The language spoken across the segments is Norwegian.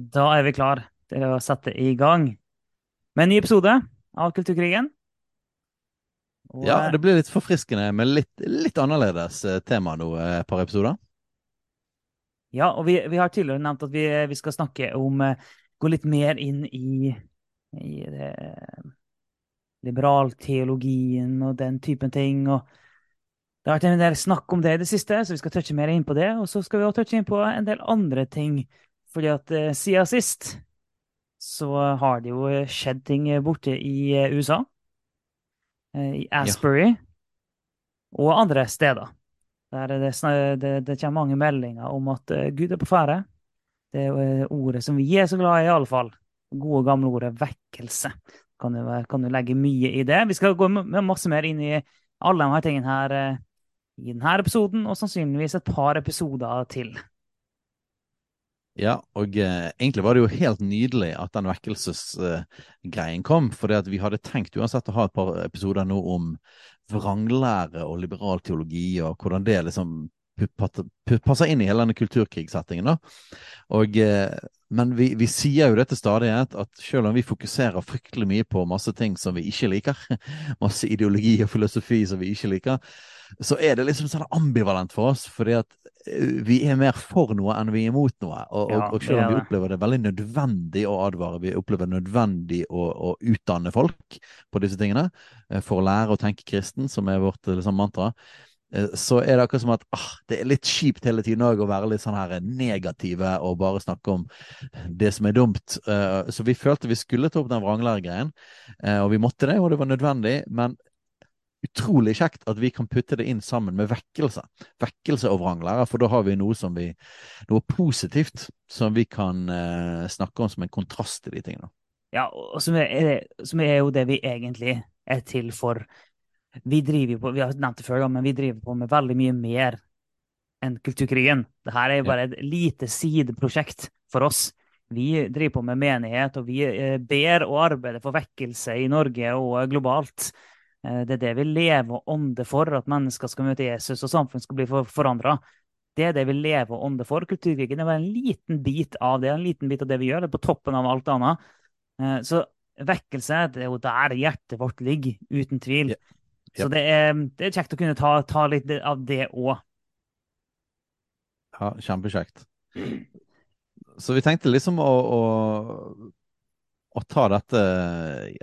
Da er vi klar til å sette i gang med en ny episode av Kulturkrigen. Og, ja, det blir litt forfriskende med litt, litt annerledes eh, tema nå, eh, et par episoder. Ja, og vi, vi har tidligere nevnt at vi, vi, skal snakke om Gå litt mer inn i, i det, liberalteologien og den typen ting. og det har vært en del snakk om det i det siste, så vi skal touche mer inn på det. Og så skal vi også touche inn på en del andre ting fordi at uh, siden sist så har det jo skjedd ting borte i USA. I Asbury ja. og andre steder. Der det, det, det, kommer mange meldinger om at Gud er på ferde. Det er ordet som vi er så glad i, i alle fall. Gode, gamle ordet vekkelse. Kan du, kan du legge mye i det. Vi skal gå masse mer inn i alle disse tingene her i denne episoden, og sannsynligvis et par episoder til. Ja, og eh, egentlig var det jo helt nydelig at den vekkelsesgreien eh, kom. For vi hadde tenkt uansett å ha et par episoder nå om vranglære og liberal teologi, og hvordan det liksom passer inn i hele denne kulturkrigssettingen. da. Og, eh, men vi, vi, sier jo det til stadighet, at selv om vi fokuserer fryktelig mye på masse ting som vi ikke liker, masse ideologi og filosofi som vi ikke liker, så er det liksom sånn ambivalent for oss. fordi at eh, vi er mer for noe enn vi er imot noe. Og, ja, og, og selv om vi opplever det veldig nødvendig å advare, vi opplever nødvendig å, å, utdanne folk på disse tingene eh, for å lære å tenke kristen, som er vårt liksom, mantra, eh, så er det akkurat som at ah, det er litt kjipt hele tiden å være litt sånn her negative og bare snakke om det som er dumt. Så vi følte vi skulle ta opp den vranglæregreien, og vi måtte det, og det var nødvendig. men utrolig kjekt at vi kan putte det inn sammen med vekkelse. Vekkelse og vranglære, for da har vi noe som vi, noe positivt som vi kan eh, snakke om som en kontrast til de tingene. Ja, og som er, som er, jo det vi egentlig er til for. Vi driver på, vi har nevnt det før, men vi driver på med veldig mye mer enn Kulturkrigen. Dette er jo bare et lite sideprosjekt for oss. Vi driver på med menighet, og vi eh, ber og arbeider for vekkelse i Norge og globalt. Eh, det er det vi lever og ånder for, at mennesker skal møte Jesus og samfunn skal bli forandra. Det er det vi lever og ånder for. Kulturkrigen er bare en liten bit av det en liten bit av det vi gjør. Det er på toppen av alt annet. Eh, så vekkelse det er jo der hjertet vårt ligger, uten tvil. Ja. Ja. Så det er, det er, kjekt å kunne ta, ta litt av det òg. Ja, kjempekjekt. Så vi tenkte liksom å, å å ta dette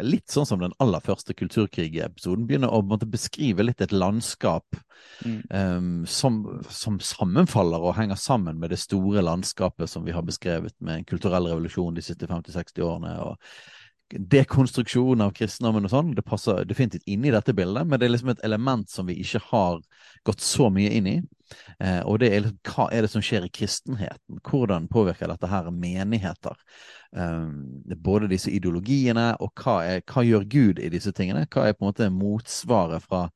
litt sånn som den aller første kulturkrigepisoden. Begynne å måtte, beskrive litt et landskap mm. um, som, som, sammenfaller og henger sammen med det store landskapet som vi har beskrevet med en kulturell revolusjon de siste 50-60 årene. og dekonstruksjon av kristendommen og sånn. Det passer definitivt inn i dette bildet, men det er liksom et element som vi ikke har gått så mye inn i. Eh, og det er liksom, hva er det som skjer i kristenheten? Hvordan påvirker dette her menigheter? Eh, både disse ideologiene, og hva, er, hva, gjør Gud i disse tingene? Hva er på en måte motsvaret fra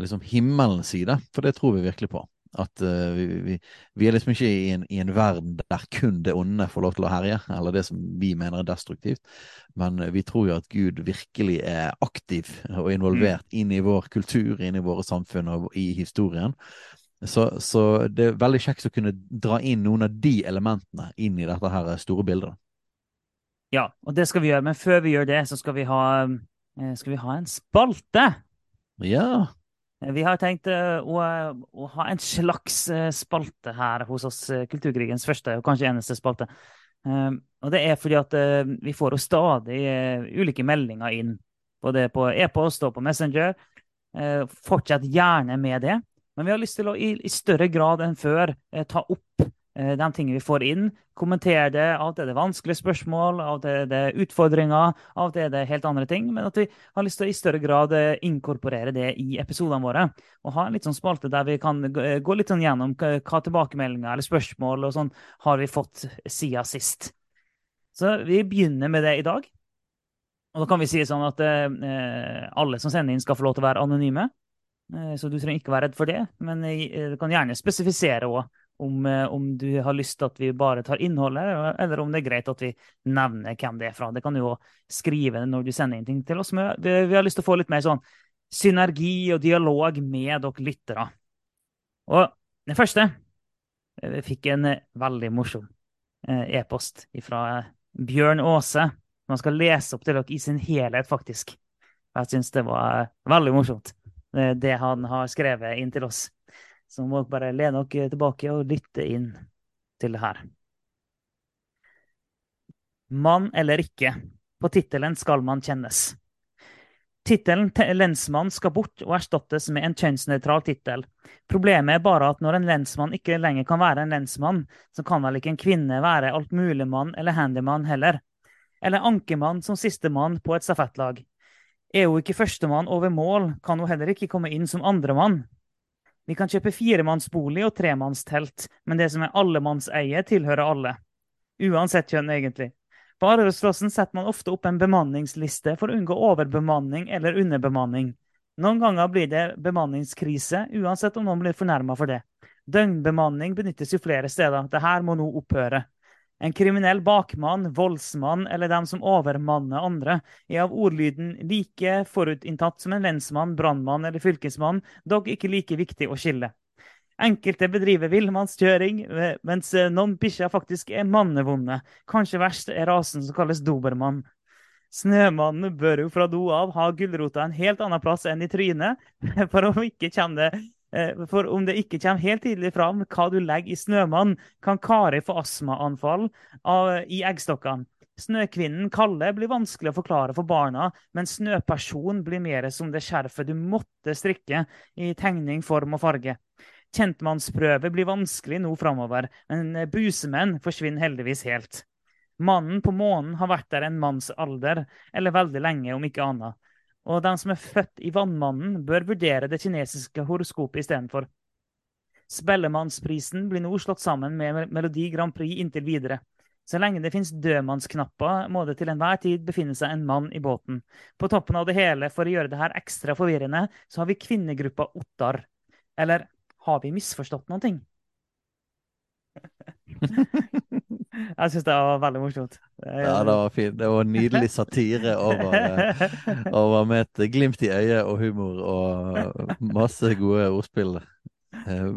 liksom, himmelens side? For det tror vi virkelig på. At uh, vi, vi, vi, er liksom ikke i en, i en, verden der kun det onde får lov til å herje, eller det som vi mener er destruktivt. Men vi tror jo at Gud virkelig er aktiv og involvert mm. inn i vår kultur, inn i våre samfunn og i historien. Så, så, det er veldig kjekt å kunne dra inn noen av de elementene inn i dette her store bildet. Ja, og det skal vi gjøre. Men før vi gjør det, så skal vi ha, eh, skal vi ha en spalte. Ja. Eh, vi har tenkt eh, å, å, ha en slags spalte her hos oss, Kulturkrigens første og kanskje eneste spalte. Og det er fordi at vi får jo stadig ulike meldinger inn, både på e-post og på Messenger. Fortsett gjerne med det. Men vi har lyst til å i, i større grad enn før eh, ta opp eh, de tingene vi får inn. Kommentere det. Av og til er det vanskelige spørsmål, av og til er det utfordringer, av og til er det helt andre ting. Men at vi har lyst til å i større grad eh, inkorporere det i episodene våre. Og ha en litt sånn spalte der vi kan eh, gå litt sånn gjennom hva tilbakemeldinger eller spørsmål og sånn har vi fått siden sist. Så vi begynner med det i dag. Og da kan vi si sånn at eh, alle som sender inn, skal få lov til å være anonyme. Eh, så du trenger ikke være redd for det, men eh, du kan gjerne spesifisere òg om, eh, om, du har lyst til at vi bare tar innholdet, eller om det er greit at vi nevner hvem det er fra. Det kan du jo skrive når du sender inn ting til oss. Vi, vi har lyst til å få litt mer sånn synergi og dialog med dere lyttere. Og den første vi fikk en veldig morsom e-post fra Bjørn Aase. Man skal lese opp til dere i sin helhet, faktisk. Jeg syns det var veldig morsomt, det han har skrevet inn til oss. Så må dere bare lene dere tilbake og lytte inn til det her. Mann eller ikke. På tittelen skal man kjennes. Tittelen lensmann skal bort og erstattes med en kjønnsnøytral tittel. Problemet er bare at når en lensmann ikke lenger kan være en lensmann, så kan vel ikke en kvinne være altmuligmann eller handymann heller. Eller ankemann som sistemann på et stafettlag. Er hun ikke førstemann over mål, kan hun heller ikke komme inn som andremann. Vi kan kjøpe firemannsbolig og tremannstelt, men det som er allemannseie, tilhører alle. Uansett kjønn, egentlig. På arbeidsplassen setter man ofte opp en bemanningsliste for å unngå overbemanning eller underbemanning. Noen ganger blir det bemanningskrise, uansett om noen blir fornærma for det. Døgnbemanning benyttes jo flere steder. Dette må nå opphøre. En kriminell bakmann, voldsmann eller dem som overmanner andre, er av ordlyden like forutinntatt som en lensmann, brannmann eller fylkesmann, dog ikke like viktig å skille. Enkelte bedriver villmannskjøring, eh, mens eh, noen bikkjer faktisk er mannevonde. Kanskje verst er rasen som kalles dobermann. Snømannen bør jo fra do av ha gulrota en helt annen plass enn i trynet, for om, det, eh, for om det ikke kommer helt tydelig fram hva du legger i snømann, kan Kari få astmaanfall i eggstokkene. Snøkvinnen Kalle blir vanskelig å forklare for barna, men Snøperson blir mer som det skjerfet du måtte strikke i tegning, form og farge. Kjentmannsprøve blir vanskelig nå framover, men busemenn forsvinner heldigvis helt. Mannen på månen har vært der en manns alder, eller veldig lenge, om ikke annet. Og de som er født i Vannmannen, bør vurdere det kinesiske horoskopet istedenfor. Spellemannsprisen blir nå slått sammen med Melodi Grand Prix inntil videre. Så lenge det finnes dødmannsknapper, må det til enhver tid befinne seg en mann i båten. På toppen av det hele, for å gjøre det her ekstra forvirrende, så har vi kvinnegruppa Ottar. Eller har vi misforstått ting? Jeg syns det var veldig morsomt. Ja, det var fint. Det var nydelig satire over, eh, over med et glimt i øyet og humor og masse gode ordspill eh,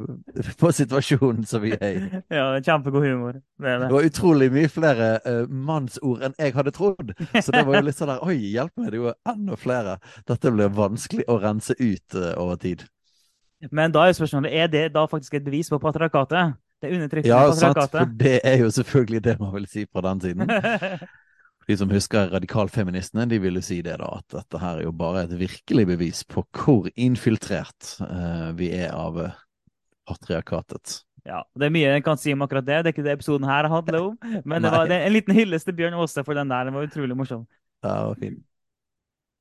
på situasjonen som vi er i. Ja, kjempegod humor. Det, det. det var utrolig mye flere uh, mannsord enn jeg hadde trodd. Så det var jo litt sånn der Oi, hjelp meg, det er jo enda flere. Dette blir vanskelig å rense ut uh, over tid. Men da er spørsmålet er det da faktisk et bevis på patriarkatet? Det undertrykkende ja, patriarkatet? Ja, for det er jo selvfølgelig det man vil si fra den siden. De som husker radikalfeministene, de vil jo si det da, at dette her er jo bare et virkelig bevis på hvor infiltrert uh, vi er av uh, patriarkatet. Ja, Det er mye en kan si om akkurat det. Det er ikke det episoden her handler om. Men det var en liten hyllest til Bjørn Aase for den der. Den var utrolig morsom. Ja, det var fint.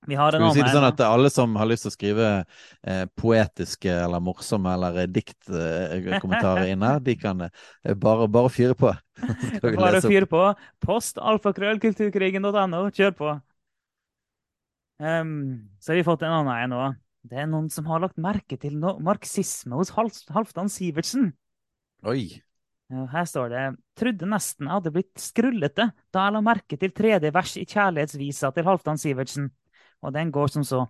Vi har Skal vi si det sånn at alle som har lyst til å skrive eh, poetiske eller morsomme eller diktkommentarer eh, inn her, de kan eh, bare, bare fyre på. bare fyre på. Post alfakrøllkulturkrigen.no. Kjør på. Um, så har vi fått en annen en òg. Det er noen som har lagt merke til no marxisme hos Halvdan Sivertsen. Oi. Her står det Trodde nesten jeg hadde blitt skrullete da jeg la merke til tredje vers i Kjærlighetsvisa til Halvdan Sivertsen og den går som så.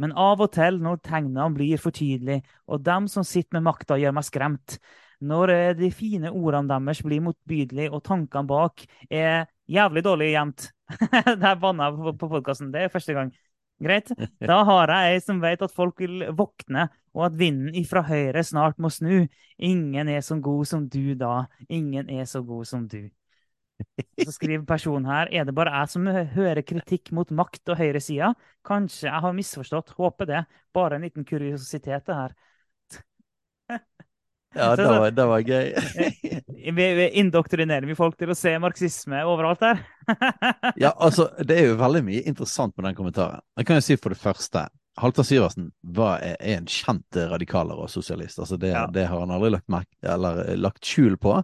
Men av og til, når tegnene blir for tydelige, og dem som sitter med makta, gjør meg skremt, når eh, de fine ordene deres blir motbydelige, og tankene bak er jævlig dårlig gjemt Der banna jeg på podkasten. Det er første gang. Greit. Da har jeg ei som vet at folk vil våkne, og at vinden ifra høyre snart må snu. Ingen er så god som du da. Ingen er så god som du. Så skriver personen her er det bare jeg som hører kritikk mot makt og høyresida. Kanskje jeg har misforstått. Håper det. Bare en liten kuriositet, det her. Ja, det var, det var gøy. vi, vi indoktrinerer vi folk til å se marxisme overalt her? ja, altså, det er jo veldig mye interessant med den kommentaren. Jeg kan jo si for det første Halvdan Syversen var, er en kjent radikaler og sosialist. altså Det, ja. det har han aldri lagt, merk, eller, lagt skjul på.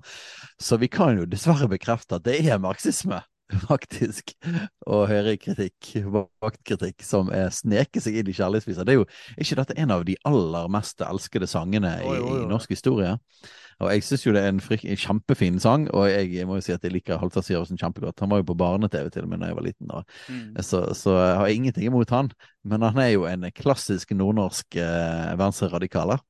Så vi kan jo dessverre bekrefte at det er marxisme, faktisk, å høre kritikk, vaktkritikk, som er sneker seg inn i kjærlighetsvisa. Det er jo ikke dette en av de aller mest elskede sangene i, i norsk historie? Og jeg syns jo det er en, frik, en, kjempefin sang, og jeg må jo si at jeg liker Halvdan Syversen kjempegodt. Han var jo på barne-TV til og med da jeg var liten. Mm. Så, så, jeg har ingenting imot han. Men han er jo en klassisk nordnorsk eh, venstreradikaler.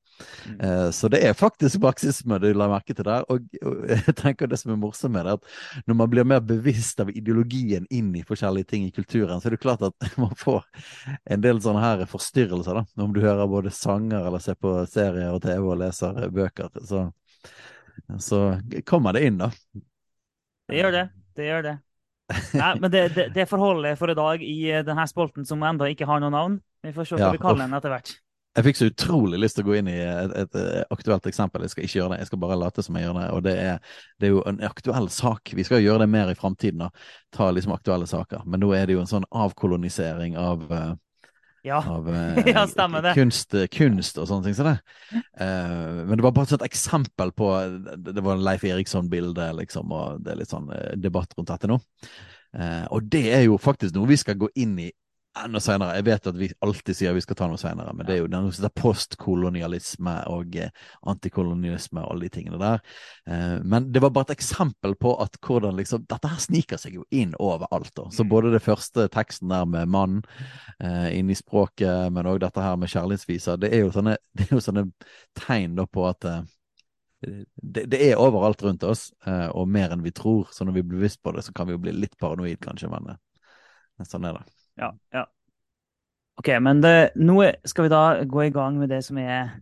Mm. Eh, så det er faktisk marxisme du la merke til der. Og, og, jeg tenker det som er morsomt med det, at når man blir mer bevisst av ideologien inn i forskjellige ting i kulturen, så er det klart at man får en del sånne her forstyrrelser, da. Om du hører både sanger eller ser på serier og TV og leser bøker. Så, så kommer det inn, da. Det gjør det. Det gjør det. Nei, men det, det, det forholdet for i dag i denne spolten som enda ikke har noe navn. Vi får se hva ja, vi kaller den etter hvert. Jeg fikk så utrolig lyst til å gå inn i et, et, et, aktuelt eksempel. Jeg skal ikke gjøre det, jeg skal bare late som jeg gjør det. Og det er, det er jo en aktuell sak. Vi skal gjøre det mer i framtiden. Ta liksom aktuelle saker. Men nå er det jo en sånn avkolonisering av uh, ja. Av uh, ja. Kunst, kunst, og sånne ting så det. Uh, men det var bare et eksempel på Det var en Leif Eriksson-bilde, liksom, og det er litt sånn debatt rundt dette nå. og det er jo faktisk noe vi skal gå inn i enda senere. Jeg vet at vi alltid sier vi skal ta noe senere, men det er jo den som heter postkolonialisme og eh, antikolonialisme og alle de tingene der. Eh, men det var bare et eksempel på at hvordan liksom Dette her sniker seg jo inn overalt. Da. Så mm. både det første teksten der med mannen eh, inn i språket, men òg dette her med kjærlighetsviser, det er jo sånne, det er jo sånne tegn da på at det, det, er overalt rundt oss, og mer enn vi tror. Så når vi blir bevisst på det, så kan vi jo bli litt paranoid, kanskje, men sånn er det ja, ja. OK, men det, nå skal vi da gå i gang med det som er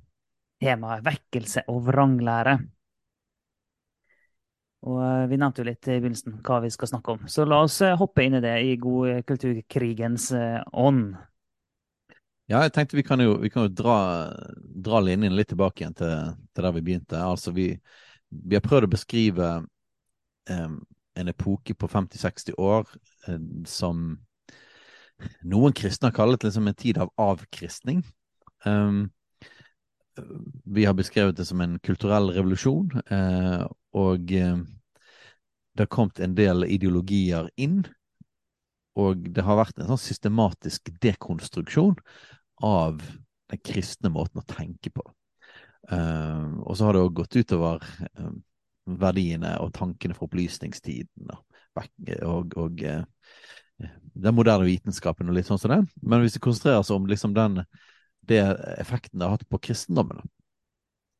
temaet vekkelse og vranglære. Og eh, Vi nevnte jo litt i begynnelsen hva vi skal snakke om, så la oss eh, hoppe inn i det i god kulturkrigens eh, ånd. Ja, jeg tenkte vi kan jo, vi kan jo dra, dra, linjen litt tilbake igjen til, til der vi begynte. Altså, vi, vi, har prøvd å beskrive um, en epoke på 50-60 år um, som noen kristne har kallet liksom en tid av avkristning. Um, vi har beskrevet det som en kulturell revolusjon, uh, og uh, det har kommet en del ideologier inn. Og det har vært en sånn systematisk dekonstruksjon av den kristne måten å tenke på. Uh, og så har det òg gått utover verdiene og tankene fra opplysningstiden. og, Og, og den moderne vitenskapen og litt sånn som det. Men hvis vi konsentrerer oss om liksom den det effekten det har hatt på kristendommen,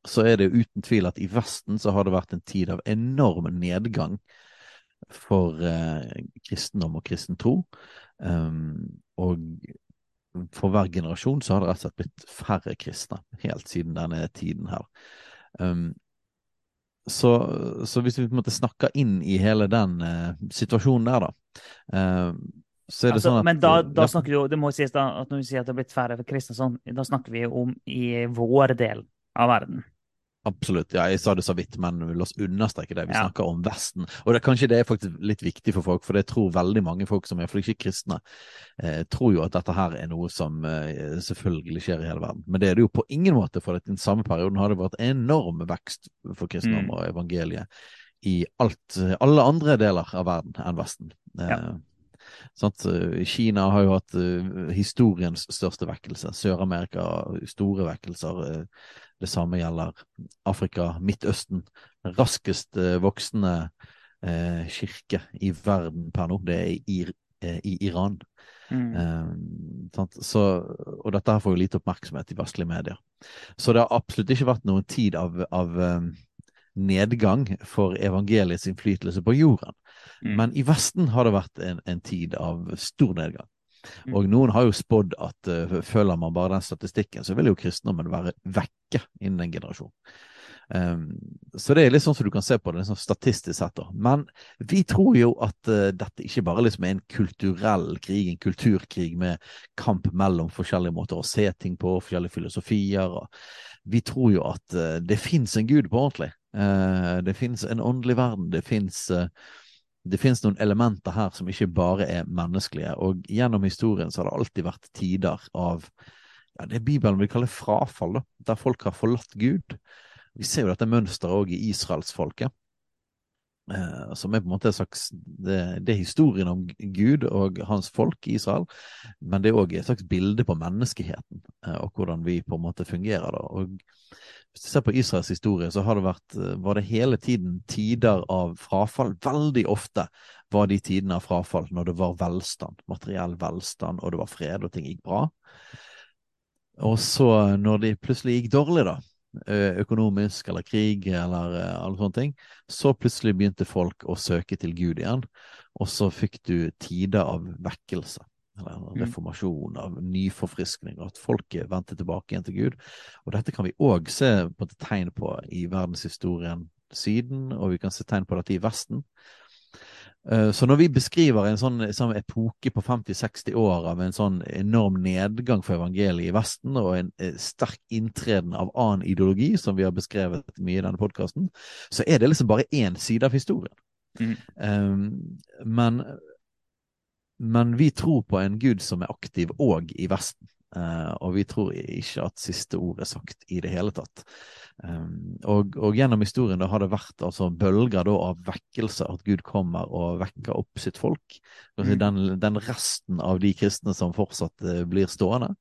så er det uten tvil at i Vesten så har det vært en tid av enorm nedgang for eh, kristendom og kristen tro. Um, og for hver generasjon så har det rett og slett blitt færre kristne helt siden denne tiden her. Um, så, så, hvis vi på en måte snakker inn i hele den uh, situasjonen der, da, uh, så er det altså, sånn at Men da, da snakker du det må sies da, at når vi sier at det har blitt færre for kristne, sånn, da snakker vi om i vår del av verden. Absolutt. Ja, jeg sa det så vidt, men la oss understreke det. Vi ja. snakker om Vesten. Og det, kanskje det er faktisk litt viktig for folk, for det tror veldig mange folk som er iallfall ikke kristne, eh, tror jo at dette her er noe som eh, selvfølgelig skjer i hele verden. Men det er det jo på ingen måte, for i den samme perioden har det vært enorm vekst for kristendom mm. og evangeliet i alt, alle andre deler av verden enn Vesten. Ja. Eh, Sant? Kina har jo hatt uh, historiens største vekkelse. Sør-Amerika store vekkelser. Uh, det samme gjelder Afrika, Midtøsten. Raskest voksende kirke i verden per nå, det er i, i Iran. Mm. Så, og dette her får jo lite oppmerksomhet i vestlige medier. Så det har absolutt ikke vært noen tid av, av nedgang for evangeliets innflytelse på jorden. Mm. Men i Vesten har det vært en, en tid av stor nedgang. Mm. Og noen har jo spådd at uh, følger man bare den statistikken, så vil jo kristendommen være vekke innen en generasjon. Um, så det er litt sånn som du kan se på det sånn statistisk sett. da. Men vi tror jo at uh, dette ikke bare liksom er en kulturell krig, en kulturkrig med kamp mellom forskjellige måter å se ting på, forskjellige filosofier. Vi tror jo at uh, det fins en gud på ordentlig. Uh, det fins en åndelig verden. Det fins det finnes noen elementer her som ikke bare er menneskelige. Og gjennom historien så har det alltid vært tider av ja, det Bibelen vil kalle frafall, da, der folk har forlatt Gud. Vi ser jo dette mønsteret òg i israelsfolket. Eh, som er på en måte en slags det, det, er historien om Gud og hans folk i Israel, men det er òg et slags bilde på menneskeheten eh, og hvordan vi på en måte fungerer. da, og hvis du ser på Israels historie, så det vært, eh, var det hele tiden tider av frafall. Veldig ofte var de tidene av frafall når det var velstand, materiell velstand, og det var fred og ting gikk bra. Og så når det plutselig gikk dårlig, da, økonomisk eller krig eller alle sånne ting, så plutselig begynte folk å søke til Gud igjen. Og så fikk du tider av vekkelse. Eller en reformasjon, av nyforfriskning, at folket vendte tilbake igjen til Gud. Og dette kan vi òg se på tegn på i verdenshistorien siden, og vi kan se tegn på dette i Vesten. Eh, så når vi beskriver en sånn, sånn epoke på 50-60 år av en sånn enorm nedgang for evangeliet i Vesten, og en eh, sterk inntreden av annen ideologi, som vi har beskrevet mye i denne podkasten, så er det liksom bare én side av historien. Mm. Um, men, men vi tror på en gud som er aktiv òg i Vesten. Uh, og vi tror ikke at siste ord er sagt i det hele tatt. Um, og, og, gjennom historien har det vært altså, bølger av vekkelse, at Gud kommer og vekker opp sitt folk. Mm. Den, den, resten av de kristne som fortsatt uh, blir stående.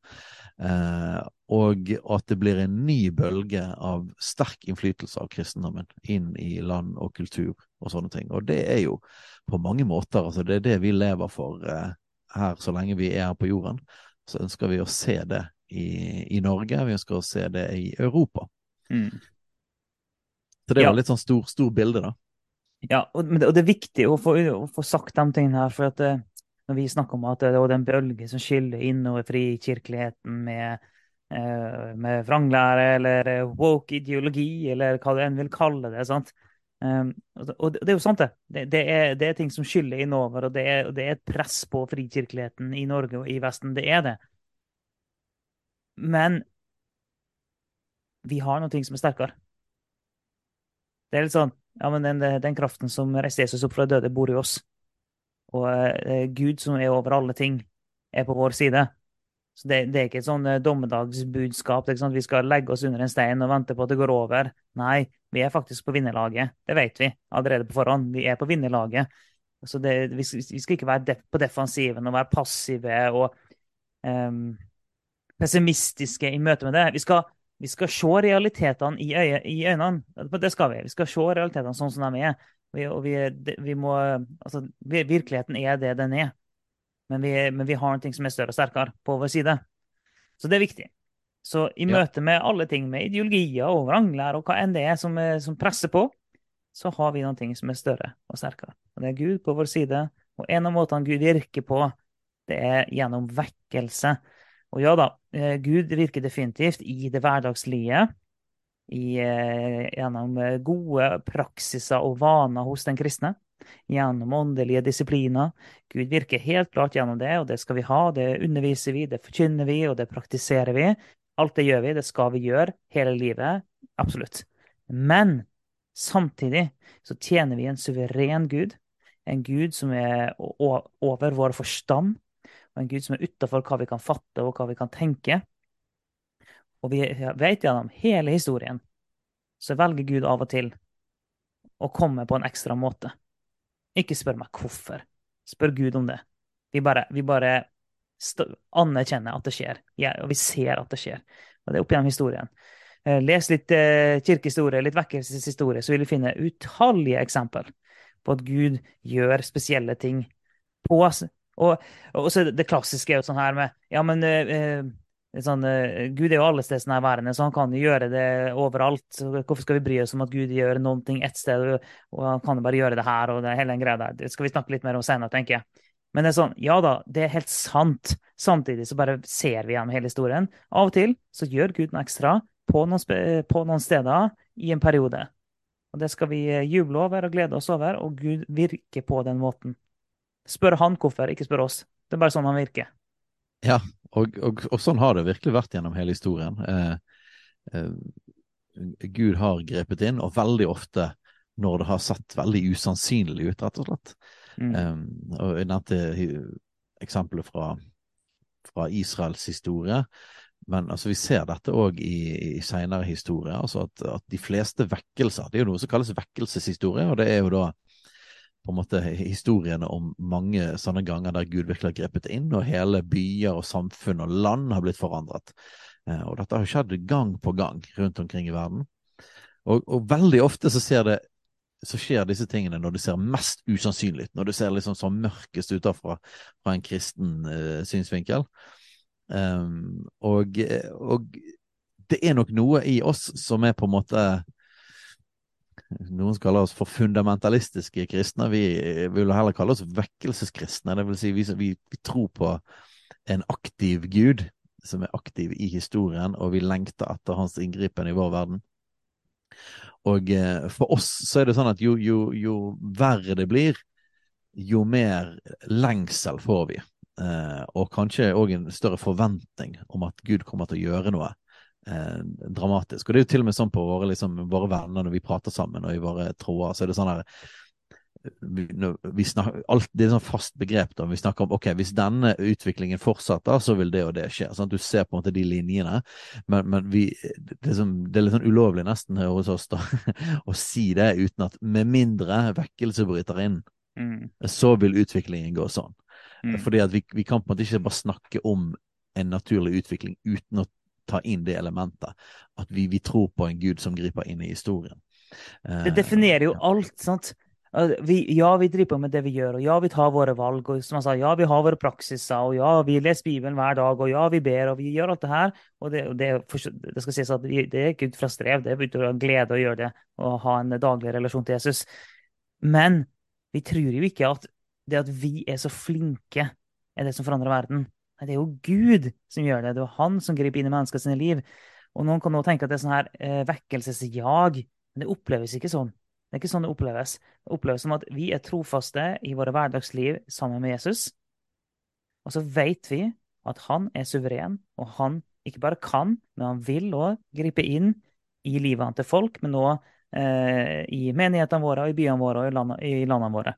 Uh, og at det blir en ny bølge av sterk innflytelse av kristendommen inn i land og kultur og sånne ting. Og det er jo på mange måter altså det er det vi lever for uh, her så lenge vi er her på jorden. Så ønsker vi å se det i, i Norge, vi ønsker å se det i Europa. Mm. Så det var ja. litt sånn stor, stor bilde, da. Ja, og og det er viktig å få, å få, sagt de tingene her. for at det, eh, når vi snakker om at det er en bølge som skyller innover frikirkeligheten med, eh, med vranglære eller eh, woke ideologi, eller hva du enn vil kalle det. sant? Um, og det, er jo sant. Det, det, er, det er, ting som skyller innover, og det er, det er et press på frikirkeligheten i Norge og i Vesten. Det er det. Men vi har noe som er sterkere. Det er litt sånn Ja, men den, den kraften som reiste Jesus opp fra døde, bor i oss. Og eh, Gud, som er over alle ting, er på vår side. Så det, det er ikke et sånn eh, dommedagsbudskap. Vi skal legge oss under en stein og vente på at det går over. Nei, vi er faktisk på vinnerlaget. Det vet vi allerede på forhånd. Vi er på vinnerlaget. Så det, vi, vi, skal ikke være på defensiven og være passive og um, pessimistiske i møte med det. Vi skal vi skal se realitetene i, øye, i, øynene. Det skal vi. Vi skal se realitetene sånn som de er. Vi, og vi, vi må, altså, virkeligheten er det den er. Men vi, men vi har noe som er større og sterkere på vår side. Så det er viktig. Så i møte med alle ting med ideologier og vrangler og hva enn det er som, som, presser på, så har vi noe som er større og sterkere. Og det er Gud på vår side. Og en av måtene Gud virker på, det er gjennom vekkelse. Og ja da, eh, Gud virker definitivt i det hverdagslige. I, eh, gjennom eh, gode praksiser og vaner hos den kristne. Gjennom åndelige disipliner. Gud virker helt klart gjennom det, og det skal vi ha. Det underviser vi, det forkynner vi, og det praktiserer vi. Alt det gjør vi, det skal vi gjøre hele livet. Absolutt. Men samtidig så tjener vi en suveren Gud. En Gud som er over vår forstand og en Gud som er utafor hva vi kan fatte og hva vi kan tenke. Og vi vet gjennom hele historien så velger Gud av og til å komme på en ekstra måte. Ikke spør meg hvorfor. Spør Gud om det. Vi bare, vi bare anerkjenner at det skjer, ja, og vi ser at det skjer. Og det er opp gjennom historien. Eh, les litt eh, kirkehistorie, litt vekkelseshistorie, så vil du finne utallige eksempler på at Gud gjør spesielle ting på og, og så det klassiske er jo sånn her med Ja, men eh, sånn, eh, Gud er jo alle steder nærværende, så han kan jo gjøre det overalt. Hvorfor skal vi bry oss om at Gud gjør noen ting ett sted, og han kan jo bare gjøre det her og det hele den greia der. Det skal vi snakke litt mer om senere, tenker jeg. Men det er sånn, ja da, det er helt sant. Samtidig så bare ser vi gjennom hele historien. Av og til så gjør Gud noe ekstra på noen, på noen steder i en periode. Og det skal vi eh, juble over og glede oss over, og Gud virker på den måten. Spør han hvorfor, ikke spør oss. Det er bare sånn han virker. Ja, og, og, og sånn har det virkelig vært gjennom hele historien. Eh, eh, Gud har grepet inn, og veldig ofte når det har sett veldig usannsynlig ut, rett og slett. Mm. Eh, og jeg nevnte eksempelet fra, fra, Israels historie. Men altså, vi ser dette òg i, i senere historie. altså at, at, de fleste vekkelser Det er jo noe som kalles vekkelseshistorie, og det er jo da på en måte historiene om mange sånne ganger der Gud virkelig har grepet inn, og hele byer og samfunn og land har blitt forandret. Eh, og dette har skjedd gang på gang rundt omkring i verden. Og, og veldig ofte så, det, så, skjer disse tingene når det ser mest usannsynlig ut, når det ser liksom så mørkest ut fra, fra en kristen uh, synsvinkel. Um, og, og det er nok noe i oss som er på en måte noen kaller oss for fundamentalistiske kristne. Vi vil heller kalle oss vekkelseskristne. Det vil si vi, vi, vi tror på en aktiv Gud som er aktiv i historien, og vi lengter etter hans inngripen i vår verden. Og eh, for oss så er det sånn at jo, jo, jo verre det blir, jo mer lengsel får vi. Eh, og kanskje òg en større forventning om at Gud kommer til å gjøre noe eh, dramatisk. Og det er jo til og med sånn på våre, liksom, våre venner når vi prater sammen og i våre tråder, så er det sånn her vi, vi snakker, alt, Det er et sånn fast begrep. da, Vi snakker om ok, hvis denne utviklingen fortsetter, så vil det og det skje. sånn at Du ser på en måte de linjene. Men, men vi, det, er sånn, det, er litt sånn ulovlig nesten hos oss da, å si det uten at med mindre vekkelse bryter inn, mm. så vil utviklingen gå sånn. Mm. Fordi at vi, vi, kan på en måte ikke bare snakke om en naturlig utvikling uten å ta inn det elementet. At vi, vi tror på en gud som griper inn i historien. Det definerer jo alt. sant? Vi, ja, vi driver på med det vi gjør, og ja, vi tar våre valg. og som han sa, Ja, vi har våre praksiser, og ja, vi leser Bibelen hver dag, og ja, vi ber, og vi gjør alt det her. Og det, det, det skal sies at det er ikke ut fra strev, det er ut fra glede å gjøre det, og ha en daglig relasjon til Jesus. Men vi tror jo ikke at det at vi er så flinke, er det som forandrer verden. Nei, det er jo Gud som gjør det. Det er jo han som griper inn i menneskets liv. Og noen kan nå tenke at det er sånn her eh, vekkelsesjag. Men det oppleves ikke sånn. Det er ikke sånn det oppleves. Det oppleves som at vi er trofaste i våre hverdagsliv sammen med Jesus. Og så vet vi at han er suveren, og han ikke bare kan, men han vil òg gripe inn i livet til folk, men òg eh, i menighetene våre, i byene våre og i, landene, i landene våre.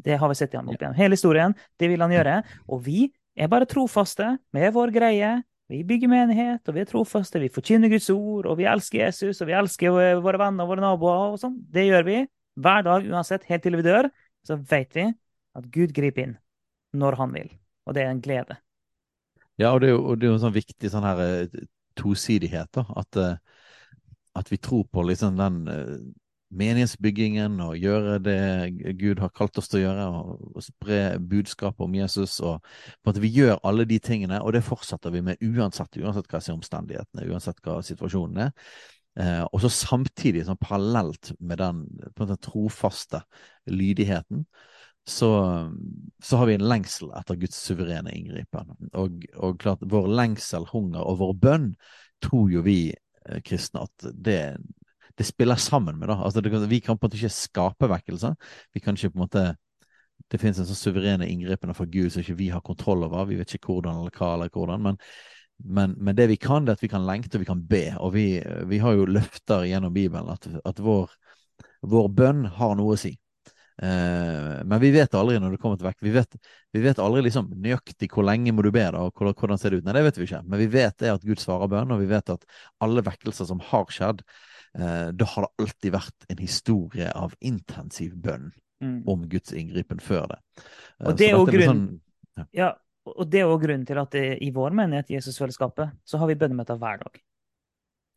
Det har vi sett igjen opp igjen. Hele historien, det vil han gjøre. Og vi er bare trofaste med vår greie, vi bygger menighet, og vi er trofaste, vi forkynner Guds ord, og vi elsker Jesus, og vi elsker våre venner og våre naboer. og sånn. Det gjør vi hver dag uansett, helt til vi dør. Så vet vi at Gud griper inn når han vil, og det er en glede. Ja, og det er jo, det er jo en sånn viktig sånn her eh, tosidighet, da. At, eh, at vi tror på liksom den eh, menighetsbyggingen og gjøre det Gud har kalt oss til å gjøre, og, spre budskapet om Jesus. og på at Vi gjør alle de tingene, og det fortsetter vi med uansett, uansett hva er omstendighetene, uansett hva situasjonen er. Eh, og så samtidig, sånn parallelt med den på en måte trofaste lydigheten, så, så, har vi en lengsel etter Guds suverene inngripen. Og, og klart, vår lengsel, hunger og vår bønn tror jo vi eh, kristne at det, det spiller sammen med. da. Altså, det, vi kan på en måte ikke skape vekkelse. Vi kan ikke på en måte Det finnes en sånn suverene inngripen fra Gud som ikke vi har kontroll over. Vi vet ikke hvordan eller hva eller hvordan. Men, men, men, det vi kan, det er at vi kan lengte og vi kan be. Og vi, vi har jo løfter gjennom Bibelen at, at vår, vår, bønn har noe å si. Eh, men vi vet aldri når det kommer til vekk. Vi vet, vi vet aldri liksom nøyaktig hvor lenge må du be, da, og hvordan, ser det ut. Nei, det vet vi ikke. Men vi vet det at Gud svarer bønn, og vi vet at alle vekkelser som har skjedd, da har det alltid vært en historie av intensiv bønn mm. om Guds inngripen før det. Eh, og det er jo grunnen sånn, ja. ja. og det er også grunnen til at det, i vår menighet, Jesusfellesskapet, så har vi bønnemøter hver dag.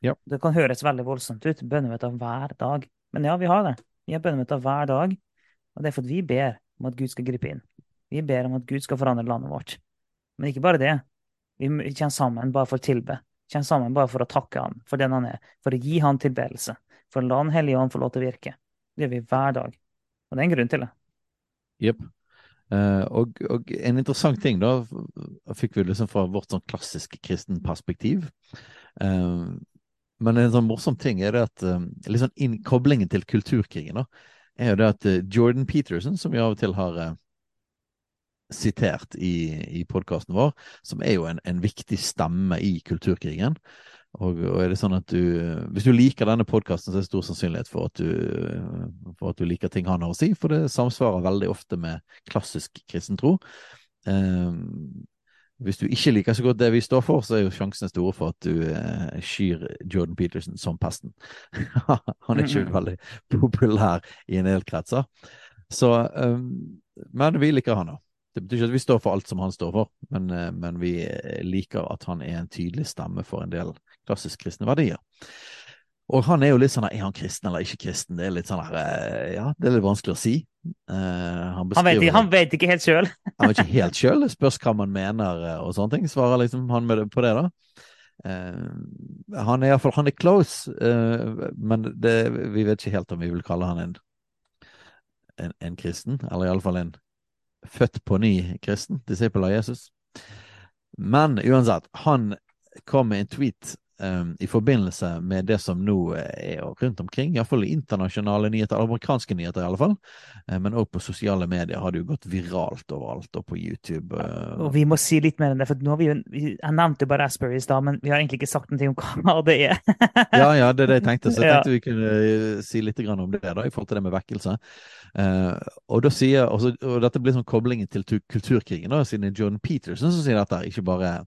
Ja. Det kan høres veldig voldsomt ut, bønnemøter hver dag. Men ja, vi har det. Vi har bønnemøter hver dag. Og det er fordi vi ber om at Gud skal gripe inn. Vi ber om at Gud skal forandre landet vårt. Men ikke bare det. Vi kommer sammen bare for å tilbe kommer sammen bare for å takke han for den han er, for å gi han tilbedelse, for å la Den hellige ånd få lov til å virke. Det gjør vi hver dag. Og det er en grunn til det. Jepp. Uh, og, og, en interessant ting, da, fikk vi liksom fra vårt sånn klassisk kristen perspektiv. Uh, men en sånn morsom ting er det at uh, liksom inn, koblingen til kulturkrigen da, er jo det at Jordan Peterson, som vi av og til har sitert i, i podkasten vår, som er jo en, en, viktig stemme i kulturkrigen. Og, og, er det sånn at du Hvis du liker denne podkasten, så er det stor sannsynlighet for at, du, for at du liker ting han har å si, for det samsvarer veldig ofte med klassisk kristentro. Um, hvis du ikke liker så godt det vi står for, så er jo sjansene store for at du eh, skyr Jordan Peterson som pesten. han er ikke veldig populær i en del kretser. Så, um, men vi liker han, da. Det betyr ikke at vi står for alt som han står for, men, eh, men, vi liker at han er en tydelig stemme for en del klassisk kristne verdier. Og han er jo litt sånn Er han kristen eller ikke kristen? Det er litt sånn eh, ja, det er litt vanskelig å si. Uh, han, han, vet, han, vet, ikke helt sjøl. han vet ikke helt sjøl. Spørs hva man mener og sånne ting. Svarer liksom han med, på det, da. Uh, han er iallfall Han er close, uh, men det, vi vet ikke helt om vi vil kalle han en, en, en kristen. Eller iallfall en født på ny kristen, disippel av Jesus. Men uansett, han kom med en tweet um, i forbindelse med det som nå er rundt omkring, iallfall internasjonale nyheter, amerikanske nyheter i alle fall, uh, men òg på sosiale medier har det jo gått viralt overalt, og på YouTube. Uh, og vi må si litt mer enn det, for nå har vi jo, Jeg nevnte jo bare Asperry i stad, men vi har egentlig ikke sagt noe om hva det er. ja, ja, det er det jeg tenkte. Så jeg tenkte vi kunne eh, si litt om det da, i forhold til det med vekkelse. Uh, og da sier, også, og dette blir sånn koblingen til kulturkrigen, da, siden John Peterson som sier dette, ikke bare